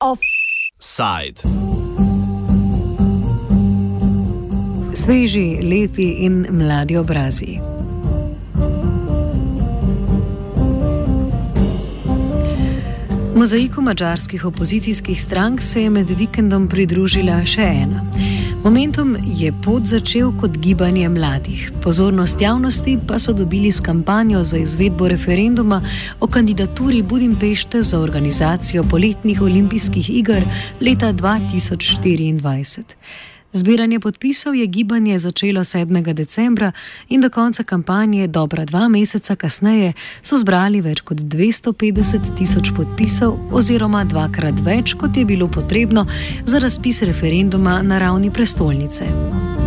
Offside. Sveži, lepi in mladi obrazi. Mozaiku mačarskih opozicijskih strank se je med vikendom pridružila še ena. Momentum je pot začel kot gibanje mladih. Pozornost javnosti pa so dobili s kampanjo za izvedbo referenduma o kandidaturi Budimpešte za organizacijo poletnih olimpijskih iger leta 2024. Zbiranje podpisov je gibanje začelo 7. decembra in do konca kampanje, dobra dva meseca kasneje, so zbrali več kot 250 tisoč podpisov, oziroma dvakrat več, kot je bilo potrebno za razpis referenduma na ravni prestolnice.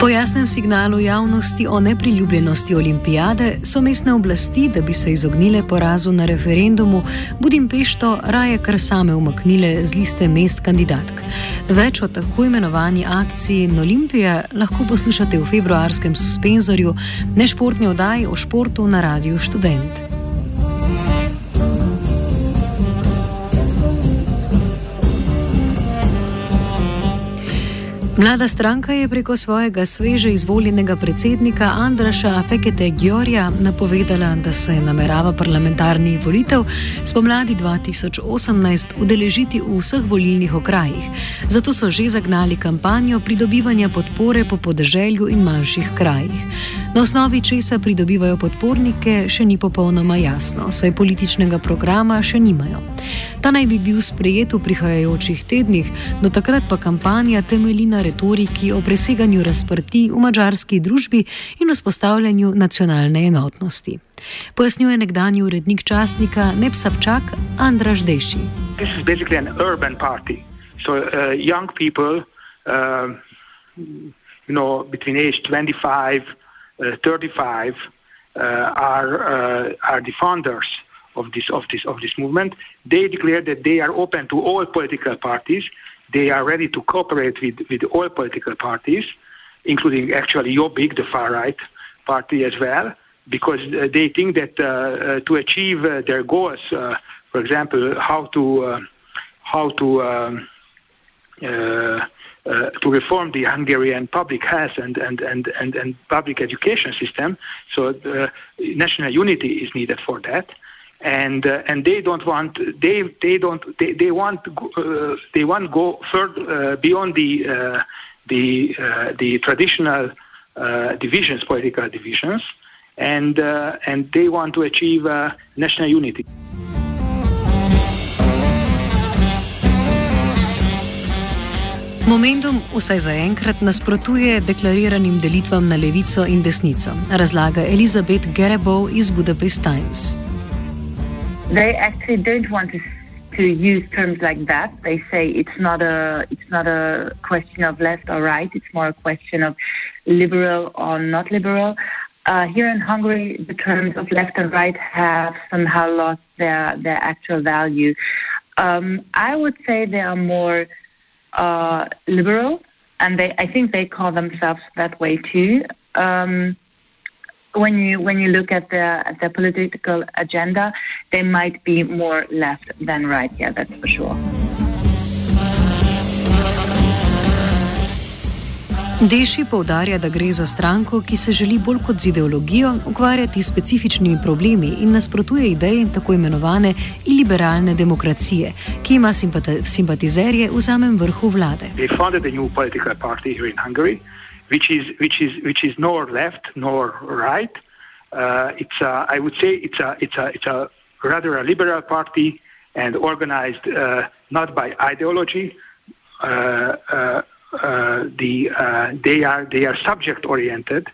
Po jasnem signalu javnosti o nepriljubljenosti olimpijade so mestne oblasti, da bi se izognile porazu na referendumu, Budimpešto raje kar same umaknile z liste mest kandidatk. Več o tako imenovani akciji Olimpija lahko poslušate v februarskem suspenzorju nešportni oddaji o športu na Radiu Student. Mlada stranka je preko svojega sveže izvoljenega predsednika Andraša Fekete Gjorja napovedala, da se namerava parlamentarnih volitev spomladi 2018 udeležiti v vseh volilnih okrajih. Zato so že zagnali kampanjo pridobivanja podpore po podeželju in manjših krajih. Na osnovi česa pridobivajo podpornike, še ni popolnoma jasno, saj političnega programa še nimajo. Ta naj bi bil sprejet v prihajajočih tednih, do takrat pa kampanja temelji na retoriki o preseganju razprti v mačarski družbi in vzpostavljanju nacionalne enotnosti. Pojasnjuje nekdani urednik časnika Nepsapčak Andraš Deši. This is basically an urban party. So uh, young people, uh, you know, between age 25 Uh, 35 uh, are uh, are the founders of this of this of this movement. They declare that they are open to all political parties. They are ready to cooperate with, with all political parties, including actually Jobbik, the far right party as well, because uh, they think that uh, uh, to achieve their goals, for example, how to how to um, uh, to reform the Hungarian public health and, and, and, and, and public education system. So uh, national unity is needed for that. And uh, and they don't want they they don't they, they want uh, they want go further beyond the the the traditional divisions political divisions and and they want to achieve national unity. Momentum vsaj zaenkrat nasprotuje deklariranim delitvam na levico in desnico, razlaga Elizabeth Gerebo iz Budapest Times. They actually don't want to, to use terms like that. They say it's not a it's not a question of left or right. It's more a question of liberal or not liberal. Uh, here in Hungary, the terms of left and right have somehow lost their their actual value. Um, I would say they are more uh, liberal, and they I think they call themselves that way too. Um, when you when you look at the at the political agenda, they might be more left than right. Yeah, that's for sure. Deši povdarja, da gre za stranko, ki se želi bolj kot z ideologijo ukvarjati s specifičnimi problemi in nasprotuje ideji tako imenovane iliberalne demokracije, ki ima simpatizerje v samem vrhu vlade. Which is, which is, which is nor left nor right. Uh, it's a, I would say it's a, it's a, it's a rather a liberal party and organized uh, not by ideology, uh, uh, the uh, they are they are subject oriented,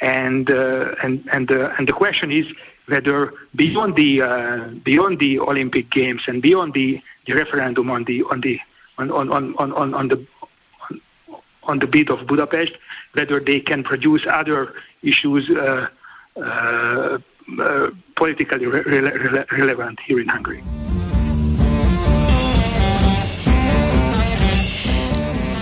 and uh, and and and the question is whether beyond the beyond the Olympic Games and beyond the, the referendum on the on the on on on on, on the on the bid of Budapest, whether they can produce other issues uh, uh, uh, politically re- re- relevant here in Hungary.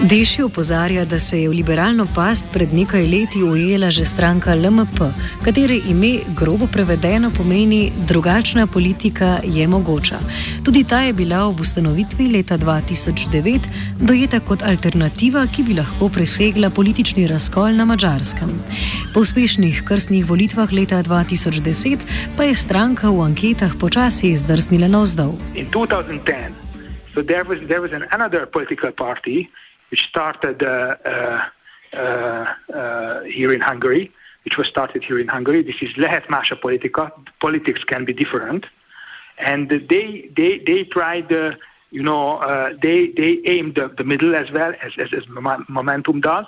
Deši opozarja, da se je v liberalno past pred nekaj leti ujela že stranka LMP, katere ime grobo prevedeno pomeni drugačna politika je mogoča. Tudi ta je bila ob ustanovitvi leta 2009 dojeta kot alternativa, ki bi lahko presegla politični razkol na mačarskem. Po uspešnih krstnih volitvah leta 2010 pa je stranka v anketah počasi zdrsnila navzdol. In 2010, so there was, there was an another political party which started uh, uh, uh, here in Hungary, which was started here in Hungary. This is Lehet Másha Politika. Politics can be different. And they, they, they tried, you know, they, they aimed the, the middle as well as, as, as, Momentum does.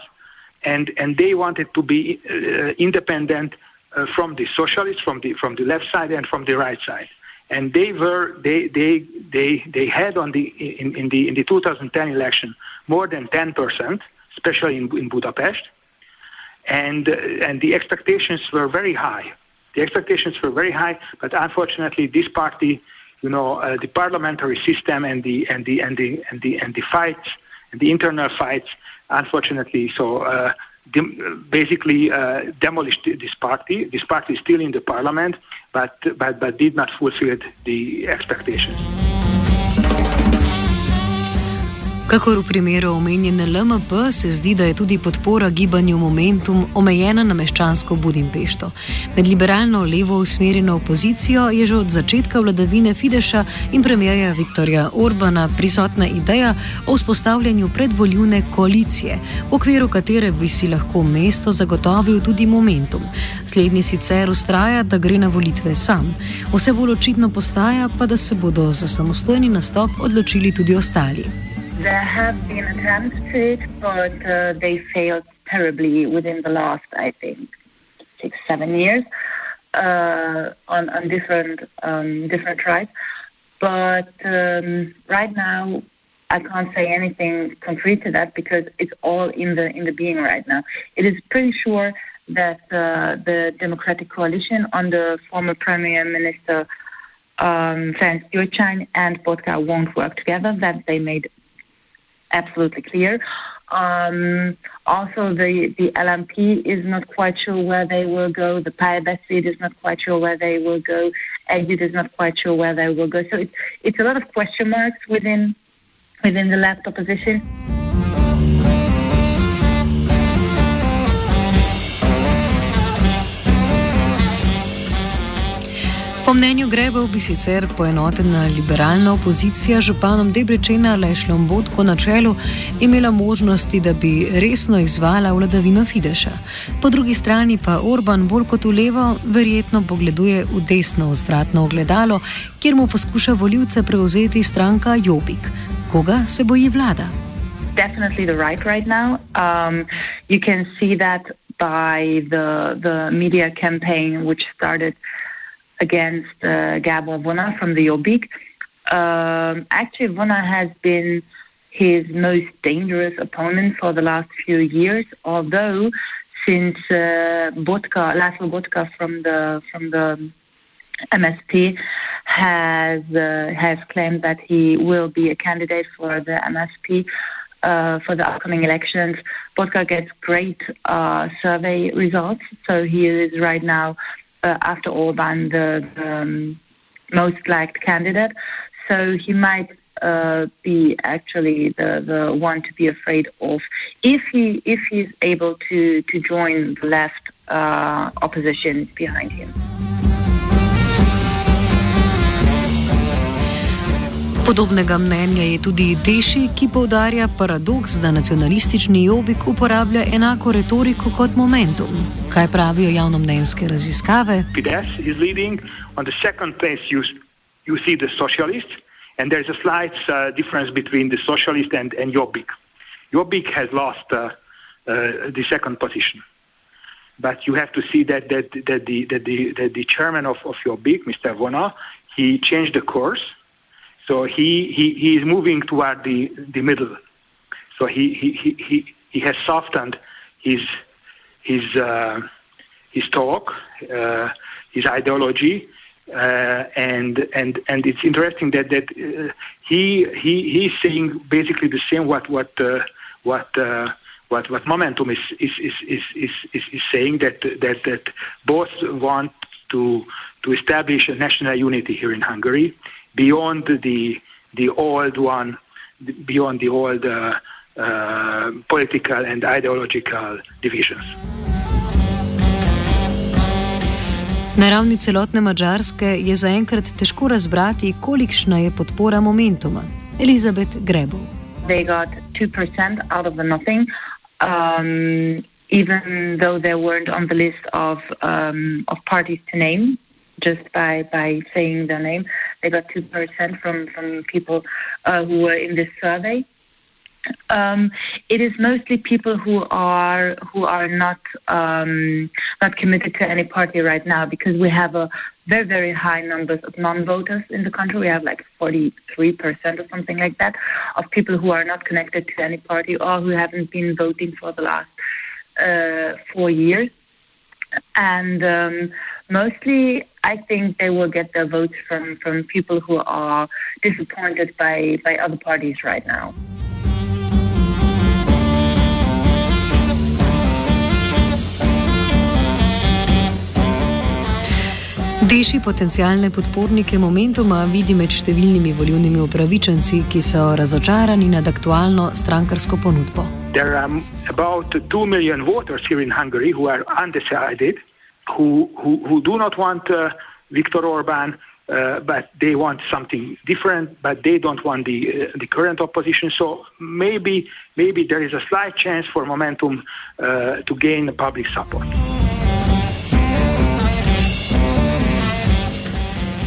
And, and they wanted to be independent from the socialists, from the, from the left side and from the right side and they were they they they they had on the in, in the in the 2010 election more than 10%, especially in, in Budapest. And, uh, and the expectations were very high. The expectations were very high, but unfortunately, this party, you know, uh, the parliamentary system and the, and, the, and, the, and, the, and the fights, and the internal fights, unfortunately, so uh, basically uh, demolished this party. This party is still in the parliament, but, but, but did not fulfill the expectations. Kakor v primeru omenjene LMP, se zdi, da je tudi podpora gibanju Momentum omejena na meščansko Budimpešto. Med liberalno levo usmerjeno opozicijo je že od začetka vladavine Fideša in premijeja Viktorja Orbana prisotna ideja o vzpostavljanju predvoljune koalicije, v okviru katere bi si lahko mesto zagotovil tudi Momentum. Slednji sicer ustraja, da gre na volitve sam. Vse bolj očitno postaja pa, da se bodo za samostojni nastop odločili tudi ostali. There have been attempts to it, but uh, they failed terribly within the last, I think, six, seven years uh, on, on different um, different tribes. But um, right now, I can't say anything concrete to that because it's all in the in the being right now. It is pretty sure that uh, the Democratic Coalition under former Premier Minister um, Ferenc Gyurcsány and Botka won't work together. That they made absolutely clear. Um, also, the, the LMP is not quite sure where they will go. The Pályabeszéd is not quite sure where they will go. Exit is not quite sure where they will go. So it's, it's a lot of question marks within within the left opposition. Po mnenju Grebel bi sicer poenotena liberalna opozicija županom Debrečena Lešlom Bodko na čelu imela možnosti, da bi resno izvala vladavino Fideša. Po drugi strani pa Orban bolj kot v levo verjetno pogleduje v desno vzvratno ogledalo, kjer mu poskuša voljivce prevzeti stranka Jobik. Koga se boji vlada? Definitely the right right now. Um, you can see that by the, the media campaign which started against uh, Gabor Vona from the Jobbik. Um, actually, Vona has been his most dangerous opponent for the last few years, although since uh, Botka, Laszlo Botka from the from the MSP has uh, has claimed that he will be a candidate for the MSP uh, for the upcoming elections. Botka gets great uh, survey results, so he is right now uh, after Orban the, the um, most liked candidate. So he might uh, be actually the, the one to be afraid of if he if he's able to to join the left uh, opposition behind him. Podobnega mnenja je tudi Deši, ki povdarja paradoks, da nacionalistični jobik uporablja enako retoriko kot momentum. Kaj pravijo javnomnenjske raziskave? Fidesz is leading on the second place you, you see the socialists and there's a slight uh, difference between the socialist and, and Jobbik. Jobbik has lost uh, uh, the second position. But you have to see that, that, that, the, that, the, that the chairman of, of Jobbik, Mr. Vona, he changed the course So he, he, he is moving toward the, the middle. So he, he, he, he has softened his, his, uh, his talk. Uh, his ideology. Uh, and and and it's interesting that that uh, he he he's saying basically the same what what uh, what uh, what what momentum is is, is is is is saying that that that both want to to establish a national unity here in Hungary beyond the the old one beyond the old uh, uh, political and ideological divisions. Na ravni celotne Mačarske je zaenkrat težko razbrati, kolikšna je podpora momentuma. Elizabeth Grebov. They got 2% out of the nothing, um, even though they weren't on the list of, um, of parties to name, just by, by saying their name. They got 2% from, from people uh, who were in this survey. Um, it is mostly people who are who are not um, not committed to any party right now because we have a very very high numbers of non-voters in the country. We have like 43 percent or something like that of people who are not connected to any party or who haven't been voting for the last uh, four years. And um, mostly, I think they will get their votes from, from people who are disappointed by, by other parties right now. Deši potencijalne podpornike Momentuma vidi med številnimi volivnimi upravičenci, ki so razočarani nad aktualno strankarsko ponudbo. There are about 2 million voters here in Hungary who are undecided, who, who, who do not want uh, Viktor Orban, uh, but they want something different, but they don't want the, uh, the current opposition. So maybe, maybe there is a slight chance for Momentum uh, to gain public support.